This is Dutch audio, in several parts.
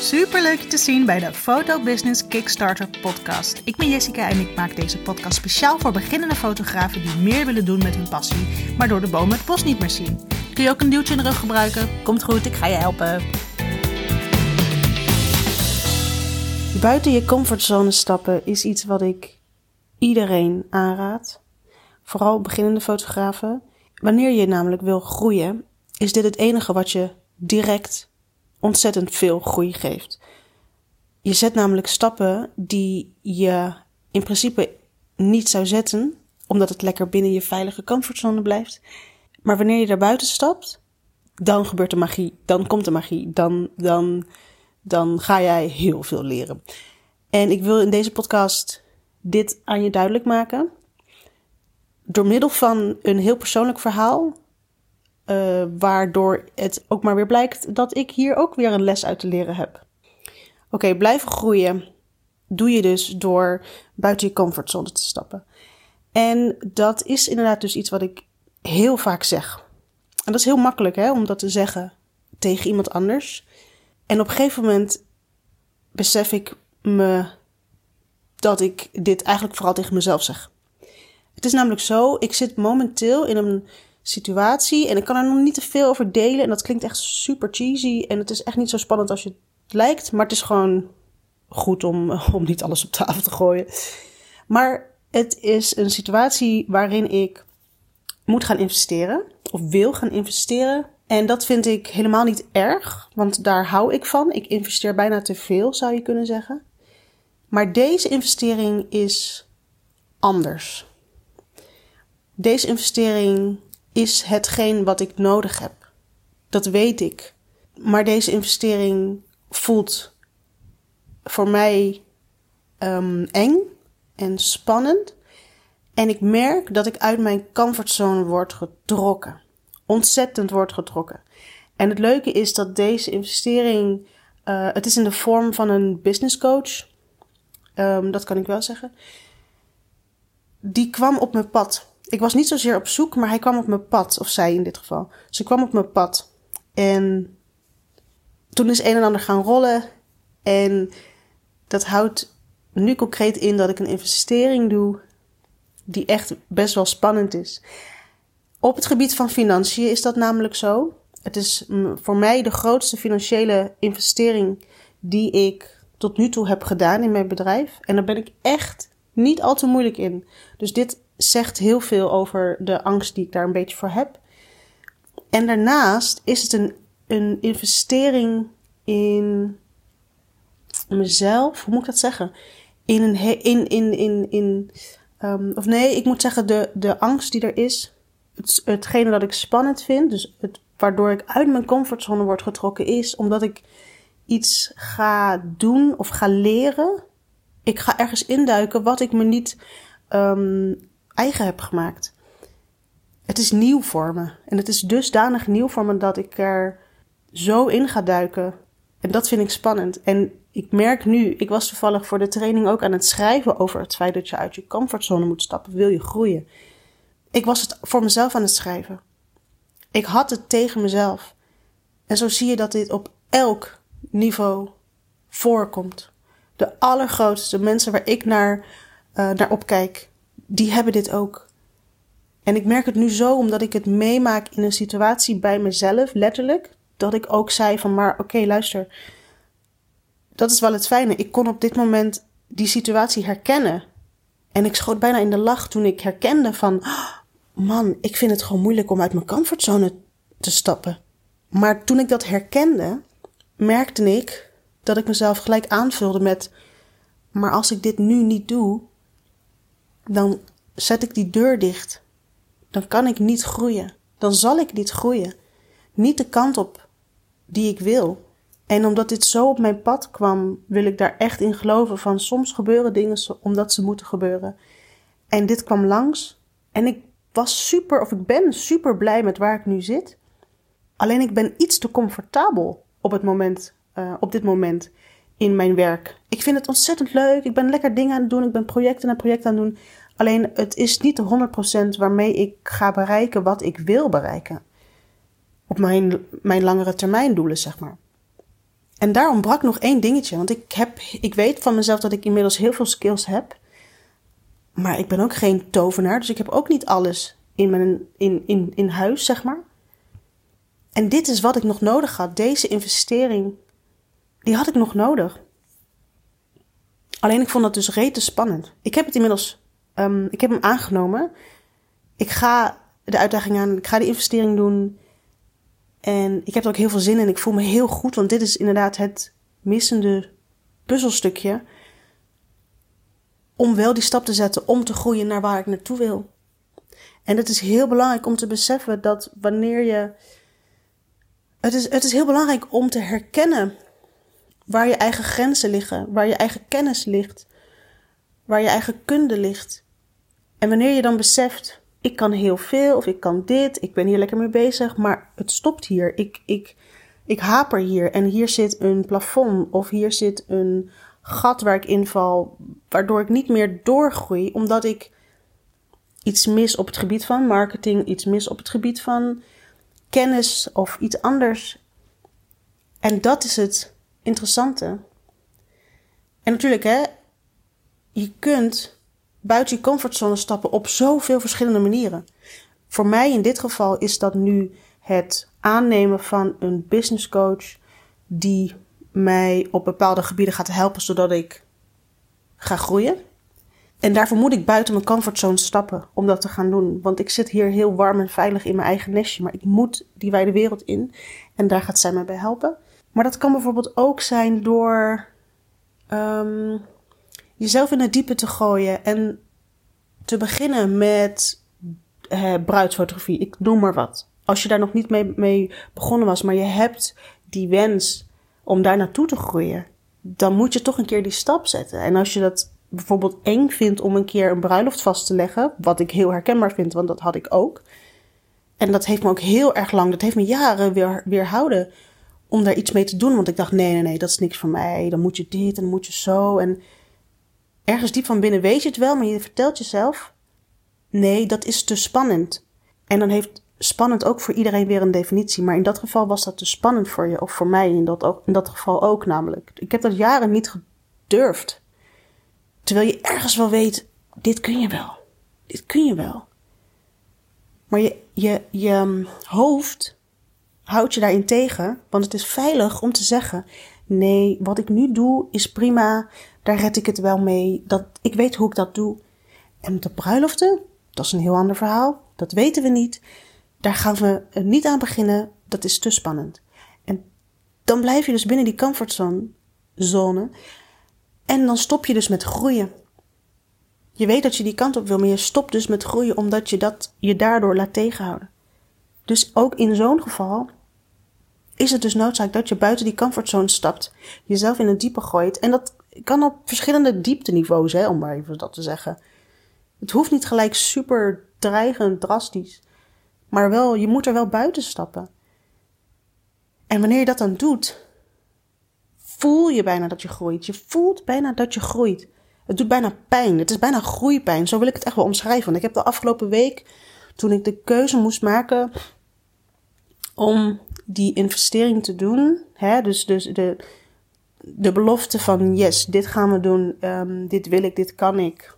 Super leuk je te zien bij de Photo Business Kickstarter podcast. Ik ben Jessica en ik maak deze podcast speciaal voor beginnende fotografen die meer willen doen met hun passie, maar door de bomen het bos niet meer zien. Kun je ook een duwtje in de rug gebruiken? Komt goed, ik ga je helpen. Buiten je comfortzone stappen is iets wat ik iedereen aanraad. Vooral beginnende fotografen. Wanneer je namelijk wil groeien, is dit het enige wat je direct ontzettend veel groei geeft. Je zet namelijk stappen die je in principe niet zou zetten, omdat het lekker binnen je veilige comfortzone blijft. Maar wanneer je daar buiten stapt, dan gebeurt de magie, dan komt de magie, dan, dan, dan ga jij heel veel leren. En ik wil in deze podcast dit aan je duidelijk maken. Door middel van een heel persoonlijk verhaal uh, waardoor het ook maar weer blijkt dat ik hier ook weer een les uit te leren heb. Oké, blijven groeien doe je dus door buiten je comfortzone te stappen. En dat is inderdaad dus iets wat ik heel vaak zeg. En dat is heel makkelijk hè, om dat te zeggen tegen iemand anders. En op een gegeven moment besef ik me dat ik dit eigenlijk vooral tegen mezelf zeg. Het is namelijk zo, ik zit momenteel in een situatie. En ik kan er nog niet te veel over delen. En dat klinkt echt super cheesy. En het is echt niet zo spannend als je het lijkt. Maar het is gewoon goed om, om niet alles op tafel te gooien. Maar het is een situatie waarin ik moet gaan investeren. Of wil gaan investeren. En dat vind ik helemaal niet erg. Want daar hou ik van. Ik investeer bijna te veel, zou je kunnen zeggen. Maar deze investering is anders. Deze investering is hetgeen wat ik nodig heb. Dat weet ik. Maar deze investering voelt voor mij um, eng en spannend. En ik merk dat ik uit mijn comfortzone word getrokken. Ontzettend word getrokken. En het leuke is dat deze investering. Uh, het is in de vorm van een business coach. Um, dat kan ik wel zeggen. Die kwam op mijn pad ik was niet zozeer op zoek, maar hij kwam op mijn pad. Of zij in dit geval. Ze kwam op mijn pad. En toen is een en ander gaan rollen. En dat houdt nu concreet in dat ik een investering doe die echt best wel spannend is. Op het gebied van financiën is dat namelijk zo. Het is voor mij de grootste financiële investering die ik tot nu toe heb gedaan in mijn bedrijf. En daar ben ik echt niet al te moeilijk in. Dus dit zegt heel veel over de angst die ik daar een beetje voor heb. En daarnaast is het een, een investering in mezelf. Hoe moet ik dat zeggen? In een. In, in, in, in, um, of nee, ik moet zeggen, de, de angst die er is. Het, hetgene dat ik spannend vind. Dus het, waardoor ik uit mijn comfortzone word getrokken, is omdat ik iets ga doen of ga leren. Ik ga ergens induiken wat ik me niet um, eigen heb gemaakt. Het is nieuw voor me. En het is dusdanig nieuw voor me dat ik er zo in ga duiken. En dat vind ik spannend. En ik merk nu, ik was toevallig voor de training ook aan het schrijven over het feit dat je uit je comfortzone moet stappen. Wil je groeien? Ik was het voor mezelf aan het schrijven. Ik had het tegen mezelf. En zo zie je dat dit op elk niveau voorkomt. De allergrootste mensen waar ik naar, uh, naar opkijk, die hebben dit ook. En ik merk het nu zo omdat ik het meemaak in een situatie bij mezelf, letterlijk, dat ik ook zei van maar oké, luister. Dat is wel het fijne. Ik kon op dit moment die situatie herkennen. En ik schoot bijna in de lach toen ik herkende van man, ik vind het gewoon moeilijk om uit mijn comfortzone te stappen. Maar toen ik dat herkende, merkte ik dat ik mezelf gelijk aanvulde met maar als ik dit nu niet doe, dan zet ik die deur dicht. Dan kan ik niet groeien. Dan zal ik niet groeien. Niet de kant op die ik wil. En omdat dit zo op mijn pad kwam, wil ik daar echt in geloven van soms gebeuren dingen omdat ze moeten gebeuren. En dit kwam langs en ik was super, of ik ben super blij met waar ik nu zit. Alleen ik ben iets te comfortabel op het moment, uh, op dit moment in mijn werk. Ik vind het ontzettend leuk. Ik ben lekker dingen aan het doen. Ik ben projecten en projecten aan het doen. Alleen het is niet de 100% waarmee ik ga bereiken wat ik wil bereiken. Op mijn, mijn langere termijn doelen, zeg maar. En daar ontbrak nog één dingetje. Want ik, heb, ik weet van mezelf dat ik inmiddels heel veel skills heb. Maar ik ben ook geen tovenaar. Dus ik heb ook niet alles in, mijn, in, in, in huis, zeg maar. En dit is wat ik nog nodig had. Deze investering, die had ik nog nodig. Alleen ik vond dat dus rete spannend. Ik heb het inmiddels, um, ik heb hem aangenomen. Ik ga de uitdaging aan, ik ga de investering doen. En ik heb er ook heel veel zin in. Ik voel me heel goed, want dit is inderdaad het missende puzzelstukje. Om wel die stap te zetten, om te groeien naar waar ik naartoe wil. En het is heel belangrijk om te beseffen dat wanneer je. Het is, het is heel belangrijk om te herkennen waar je eigen grenzen liggen, waar je eigen kennis ligt, waar je eigen kunde ligt. En wanneer je dan beseft, ik kan heel veel of ik kan dit, ik ben hier lekker mee bezig, maar het stopt hier. Ik, ik, ik haper hier en hier zit een plafond of hier zit een gat waar ik inval, waardoor ik niet meer doorgroei, omdat ik iets mis op het gebied van marketing, iets mis op het gebied van kennis of iets anders. En dat is het interessante. En natuurlijk, hè, je kunt buiten je comfortzone stappen op zoveel verschillende manieren. Voor mij in dit geval is dat nu het aannemen van een business coach die mij op bepaalde gebieden gaat helpen zodat ik ga groeien. En daarvoor moet ik buiten mijn comfortzone stappen om dat te gaan doen. Want ik zit hier heel warm en veilig in mijn eigen nestje, maar ik moet die wijde wereld in. En daar gaat zij mij bij helpen. Maar dat kan bijvoorbeeld ook zijn door um, jezelf in het diepe te gooien en te beginnen met uh, bruidsfotografie. Ik noem maar wat. Als je daar nog niet mee, mee begonnen was, maar je hebt die wens om daar naartoe te groeien, dan moet je toch een keer die stap zetten. En als je dat bijvoorbeeld eng vindt om een keer een bruiloft vast te leggen, wat ik heel herkenbaar vind, want dat had ik ook. En dat heeft me ook heel erg lang, dat heeft me jaren weer, weerhouden om daar iets mee te doen. Want ik dacht, nee, nee, nee, dat is niks voor mij. Dan moet je dit en dan moet je zo. En ergens diep van binnen weet je het wel, maar je vertelt jezelf, nee, dat is te spannend. En dan heeft spannend ook voor iedereen weer een definitie. Maar in dat geval was dat te spannend voor je, of voor mij in dat, in dat geval ook namelijk. Ik heb dat jaren niet gedurfd. Terwijl je ergens wel weet, dit kun je wel. Dit kun je wel. Maar je, je, je hm, hoofd houd je daarin tegen, want het is veilig om te zeggen: nee, wat ik nu doe is prima, daar red ik het wel mee, dat, ik weet hoe ik dat doe. En met de bruiloften, dat is een heel ander verhaal, dat weten we niet. Daar gaan we niet aan beginnen, dat is te spannend. En dan blijf je dus binnen die comfortzone zone, en dan stop je dus met groeien. Je weet dat je die kant op wil, maar je stopt dus met groeien omdat je dat je daardoor laat tegenhouden. Dus ook in zo'n geval is het dus noodzaak dat je buiten die comfortzone stapt, jezelf in het diepe gooit. En dat kan op verschillende diepteniveaus, hè, om maar even dat te zeggen. Het hoeft niet gelijk super dreigend, drastisch. Maar wel, je moet er wel buiten stappen. En wanneer je dat dan doet, voel je bijna dat je groeit. Je voelt bijna dat je groeit. Het doet bijna pijn. Het is bijna groeipijn. Zo wil ik het echt wel omschrijven. Want ik heb de afgelopen week, toen ik de keuze moest maken om die investering te doen. Hè, dus, dus de, de belofte van yes, dit gaan we doen, um, dit wil ik, dit kan ik.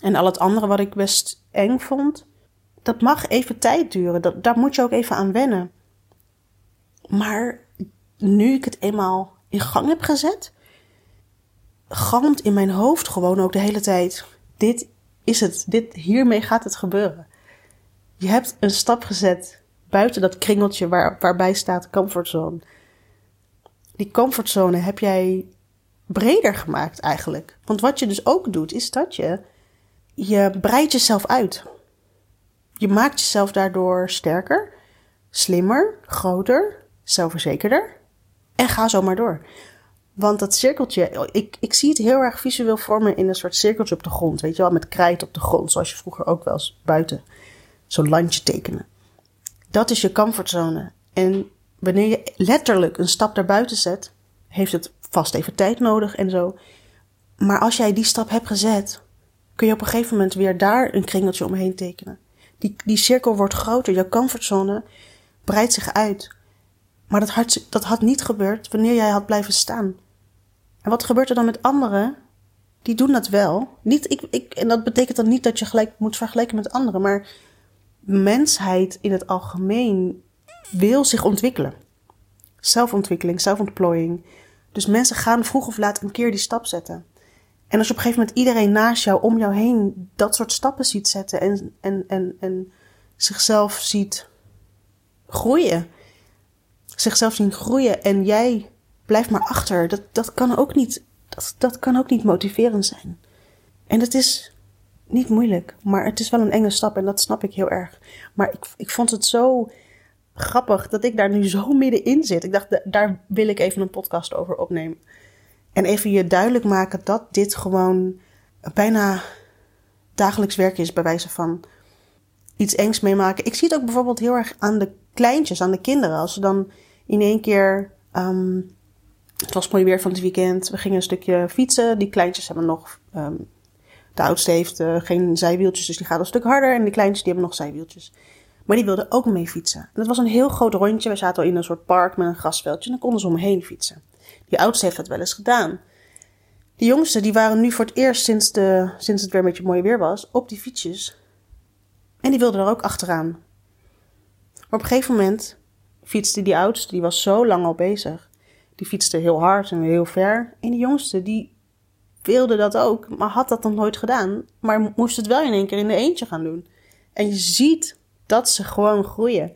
En al het andere wat ik best eng vond, dat mag even tijd duren. Dat, daar moet je ook even aan wennen. Maar nu ik het eenmaal in gang heb gezet, galmt in mijn hoofd gewoon ook de hele tijd: dit is het, dit, hiermee gaat het gebeuren. Je hebt een stap gezet buiten dat kringeltje waar, waarbij staat comfortzone. Die comfortzone heb jij breder gemaakt eigenlijk. Want wat je dus ook doet, is dat je, je breidt jezelf uit. Je maakt jezelf daardoor sterker, slimmer, groter, zelfverzekerder. En ga zo maar door. Want dat cirkeltje, ik, ik zie het heel erg visueel vormen in een soort cirkeltje op de grond. Weet je wel, met krijt op de grond. Zoals je vroeger ook wel eens buiten zo'n landje tekenen. Dat is je comfortzone. En wanneer je letterlijk een stap daarbuiten zet, heeft het vast even tijd nodig en zo. Maar als jij die stap hebt gezet, kun je op een gegeven moment weer daar een kringeltje omheen tekenen. Die, die cirkel wordt groter, jouw comfortzone breidt zich uit. Maar dat had, dat had niet gebeurd wanneer jij had blijven staan. En wat gebeurt er dan met anderen? Die doen dat wel. Niet, ik, ik, en dat betekent dan niet dat je gelijk moet vergelijken met anderen. Maar mensheid in het algemeen wil zich ontwikkelen. Zelfontwikkeling, zelfontplooiing. Dus mensen gaan vroeg of laat een keer die stap zetten. En als je op een gegeven moment iedereen naast jou, om jou heen, dat soort stappen ziet zetten en, en, en, en zichzelf ziet groeien. Zichzelf zien groeien en jij blijft maar achter. Dat, dat, kan ook niet, dat, dat kan ook niet motiverend zijn. En het is niet moeilijk, maar het is wel een enge stap en dat snap ik heel erg. Maar ik, ik vond het zo grappig dat ik daar nu zo middenin zit. Ik dacht, daar wil ik even een podcast over opnemen. En even je duidelijk maken dat dit gewoon bijna dagelijks werk is, bij wijze van iets engs meemaken. Ik zie het ook bijvoorbeeld heel erg aan de kleintjes, aan de kinderen. Als ze dan in één keer. Um, het was mooi weer van het weekend. We gingen een stukje fietsen. Die kleintjes hebben nog. Um, de oudste heeft uh, geen zijwieltjes, dus die gaat een stuk harder. En de kleintjes die hebben nog zijwieltjes. Maar die wilden ook mee fietsen. En dat was een heel groot rondje. We zaten al in een soort park met een grasveldje. En dan konden ze omheen fietsen. Die oudste heeft dat wel eens gedaan. Die jongste, die waren nu voor het eerst sinds, de, sinds het weer een beetje mooi weer was, op die fietsjes. En die wilden er ook achteraan. Maar op een gegeven moment fietste die oudste, die was zo lang al bezig. Die fietste heel hard en heel ver. En die jongste, die wilde dat ook, maar had dat nog nooit gedaan. Maar moest het wel in één keer in de eentje gaan doen. En je ziet dat ze gewoon groeien.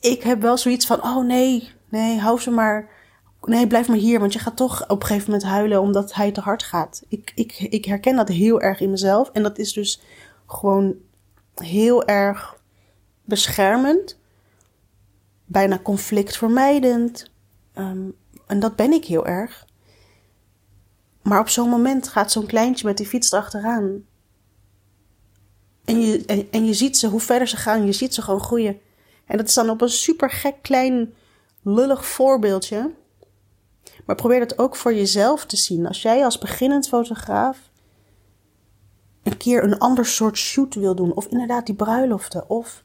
Ik heb wel zoiets van: oh nee, nee, hou ze maar. Nee, blijf maar hier, want je gaat toch op een gegeven moment huilen omdat hij te hard gaat. Ik, ik, ik herken dat heel erg in mezelf. En dat is dus gewoon heel erg beschermend, bijna conflictvermijdend. Um, en dat ben ik heel erg. Maar op zo'n moment gaat zo'n kleintje met die fiets erachteraan. En je, en, je ziet ze, hoe verder ze gaan, je ziet ze gewoon groeien. En dat is dan op een super gek klein lullig voorbeeldje. Maar probeer dat ook voor jezelf te zien. Als jij als beginnend fotograaf een keer een ander soort shoot wil doen. Of inderdaad die bruiloften. Of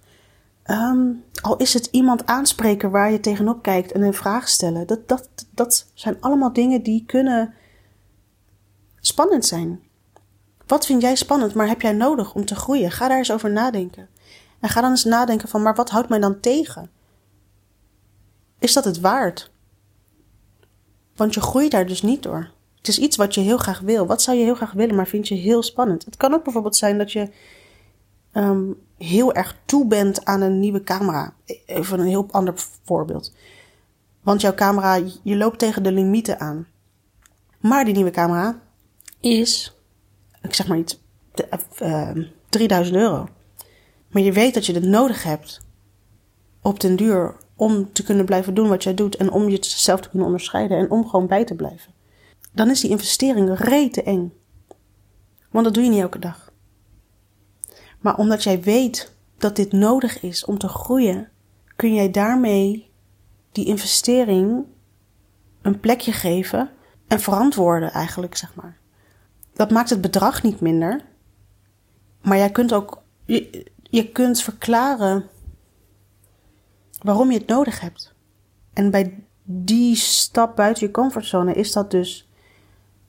um, al is het iemand aanspreken waar je tegenop kijkt en een vraag stellen. Dat, dat, dat zijn allemaal dingen die kunnen spannend zijn. Wat vind jij spannend, maar heb jij nodig om te groeien? Ga daar eens over nadenken. En ga dan eens nadenken van, maar wat houdt mij dan tegen? Is dat het waard? Want je groeit daar dus niet door. Het is iets wat je heel graag wil. Wat zou je heel graag willen, maar vind je heel spannend? Het kan ook bijvoorbeeld zijn dat je um, heel erg toe bent aan een nieuwe camera. Even een heel ander voorbeeld. Want jouw camera, je loopt tegen de limieten aan. Maar die nieuwe camera is, ik zeg maar iets, uh, 3000 euro. Maar je weet dat je het nodig hebt op den duur om te kunnen blijven doen wat jij doet en om jezelf te kunnen onderscheiden en om gewoon bij te blijven dan is die investering rete eng. Want dat doe je niet elke dag. Maar omdat jij weet dat dit nodig is om te groeien, kun jij daarmee die investering een plekje geven en verantwoorden eigenlijk, zeg maar. Dat maakt het bedrag niet minder. Maar jij kunt ook, je, je kunt verklaren waarom je het nodig hebt. En bij die stap buiten je comfortzone is dat dus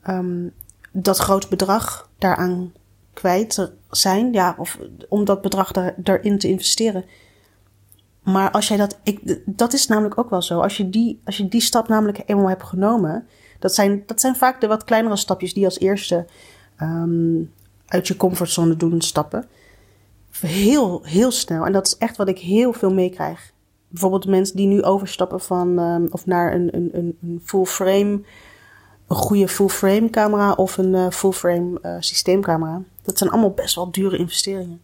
um, dat groot bedrag daaraan kwijt zijn. Ja, of om dat bedrag daar, daarin te investeren. Maar als jij dat, ik, dat is namelijk ook wel zo. Als je die, als je die stap namelijk eenmaal hebt genomen, dat zijn, dat zijn vaak de wat kleinere stapjes die als eerste um, uit je comfortzone doen stappen. Heel, heel snel. En dat is echt wat ik heel veel meekrijg. Bijvoorbeeld mensen die nu overstappen van, um, of naar een, een, een full frame een goede full-frame camera of een uh, full-frame uh, systeemcamera. Dat zijn allemaal best wel dure investeringen.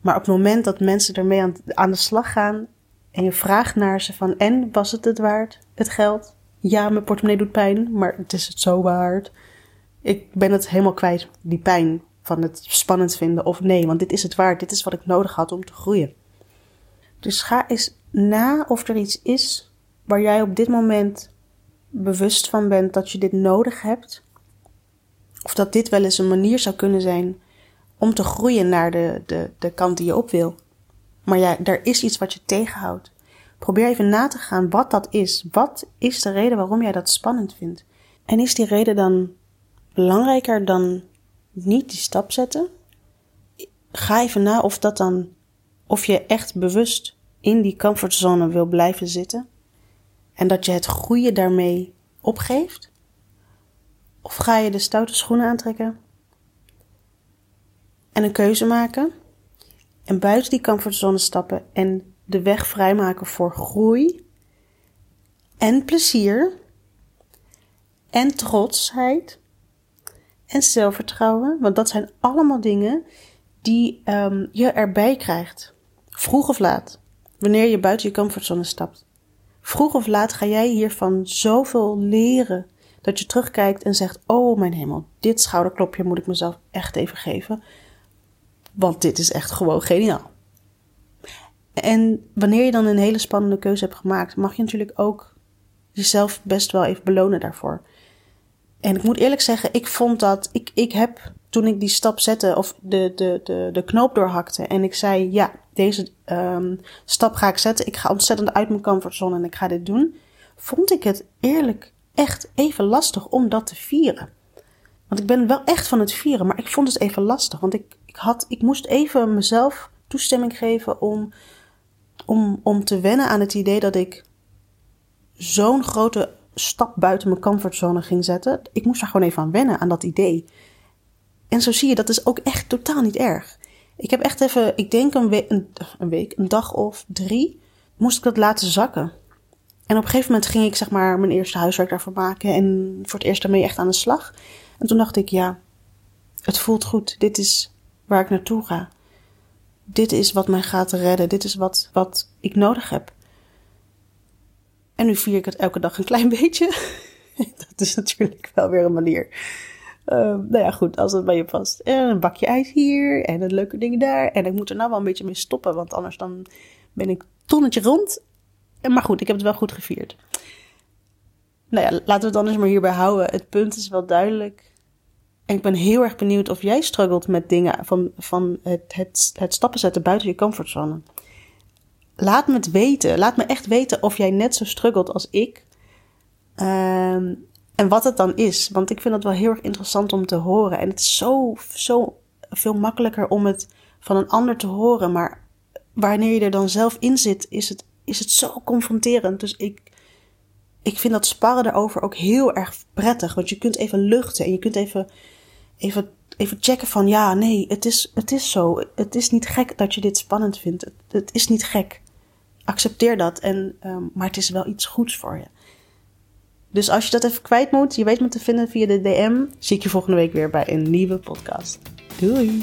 Maar op het moment dat mensen ermee aan, aan de slag gaan en je vraagt naar ze van en was het het waard, het geld? Ja, mijn portemonnee doet pijn, maar het is het zo waard. Ik ben het helemaal kwijt, die pijn van het spannend vinden of nee, want dit is het waard, dit is wat ik nodig had om te groeien. Dus ga eens na of er iets is waar jij op dit moment bewust van bent dat je dit nodig hebt. Of dat dit wel eens een manier zou kunnen zijn om te groeien naar de, de, de kant die je op wil. Maar ja, er is iets wat je tegenhoudt. Probeer even na te gaan wat dat is. Wat is de reden waarom jij dat spannend vindt? En is die reden dan belangrijker dan niet die stap zetten? Ga even na of dat dan, of je echt bewust in die comfortzone wil blijven zitten en dat je het goede daarmee opgeeft? Of ga je de stoute schoenen aantrekken en een keuze maken en buiten die comfortzone stappen en de weg vrijmaken voor groei en plezier en trotsheid en zelfvertrouwen? Want dat zijn allemaal dingen die um, je erbij krijgt, vroeg of laat, wanneer je buiten je comfortzone stapt. Vroeg of laat ga jij hiervan zoveel leren dat je terugkijkt en zegt: Oh mijn hemel, dit schouderklopje moet ik mezelf echt even geven. Want dit is echt gewoon geniaal. En wanneer je dan een hele spannende keuze hebt gemaakt, mag je natuurlijk ook jezelf best wel even belonen daarvoor. En ik moet eerlijk zeggen, ik vond dat. Ik, ik heb toen ik die stap zette, of de, de, de, de knoop doorhakte. En ik zei: Ja, deze um, stap ga ik zetten. Ik ga ontzettend uit mijn comfortzone en ik ga dit doen. Vond ik het eerlijk echt even lastig om dat te vieren. Want ik ben wel echt van het vieren, maar ik vond het even lastig. Want ik, ik, had, ik moest even mezelf toestemming geven om, om, om te wennen aan het idee dat ik zo'n grote stap buiten mijn comfortzone ging zetten. Ik moest er gewoon even aan wennen, aan dat idee. En zo zie je, dat is ook echt totaal niet erg. Ik heb echt even, ik denk een, een, week, een dag of drie, moest ik dat laten zakken. En op een gegeven moment ging ik zeg maar mijn eerste huiswerk daarvoor maken en voor het eerst daarmee echt aan de slag. En toen dacht ik, ja, het voelt goed. Dit is waar ik naartoe ga. Dit is wat mij gaat redden. Dit is wat, wat ik nodig heb. En nu vier ik het elke dag een klein beetje. dat is natuurlijk wel weer een manier. Uh, nou ja, goed, als het bij je past. En een bakje ijs hier en een leuke dingen daar. En ik moet er nou wel een beetje mee stoppen, want anders dan ben ik tonnetje rond. Maar goed, ik heb het wel goed gevierd. Nou ja, laten we het anders maar hierbij houden. Het punt is wel duidelijk. En ik ben heel erg benieuwd of jij struggelt met dingen van, van het, het, het stappen zetten buiten je comfortzone laat me het weten. Laat me echt weten of jij net zo struggelt als ik. Um, en wat het dan is. Want ik vind het wel heel erg interessant om te horen. En het is zo, zo veel makkelijker om het van een ander te horen. Maar wanneer je er dan zelf in zit, is het, is het zo confronterend. Dus ik, ik vind dat sparren daarover ook heel erg prettig. Want je kunt even luchten en je kunt even, even, even checken van ja, nee, het is, het is zo. Het is niet gek dat je dit spannend vindt. Het, is niet gek accepteer dat. En, um, maar het is wel iets goeds voor je. Dus als je dat even kwijt moet, je weet me te vinden via de DM. Zie ik je volgende week weer bij een nieuwe podcast. Doei!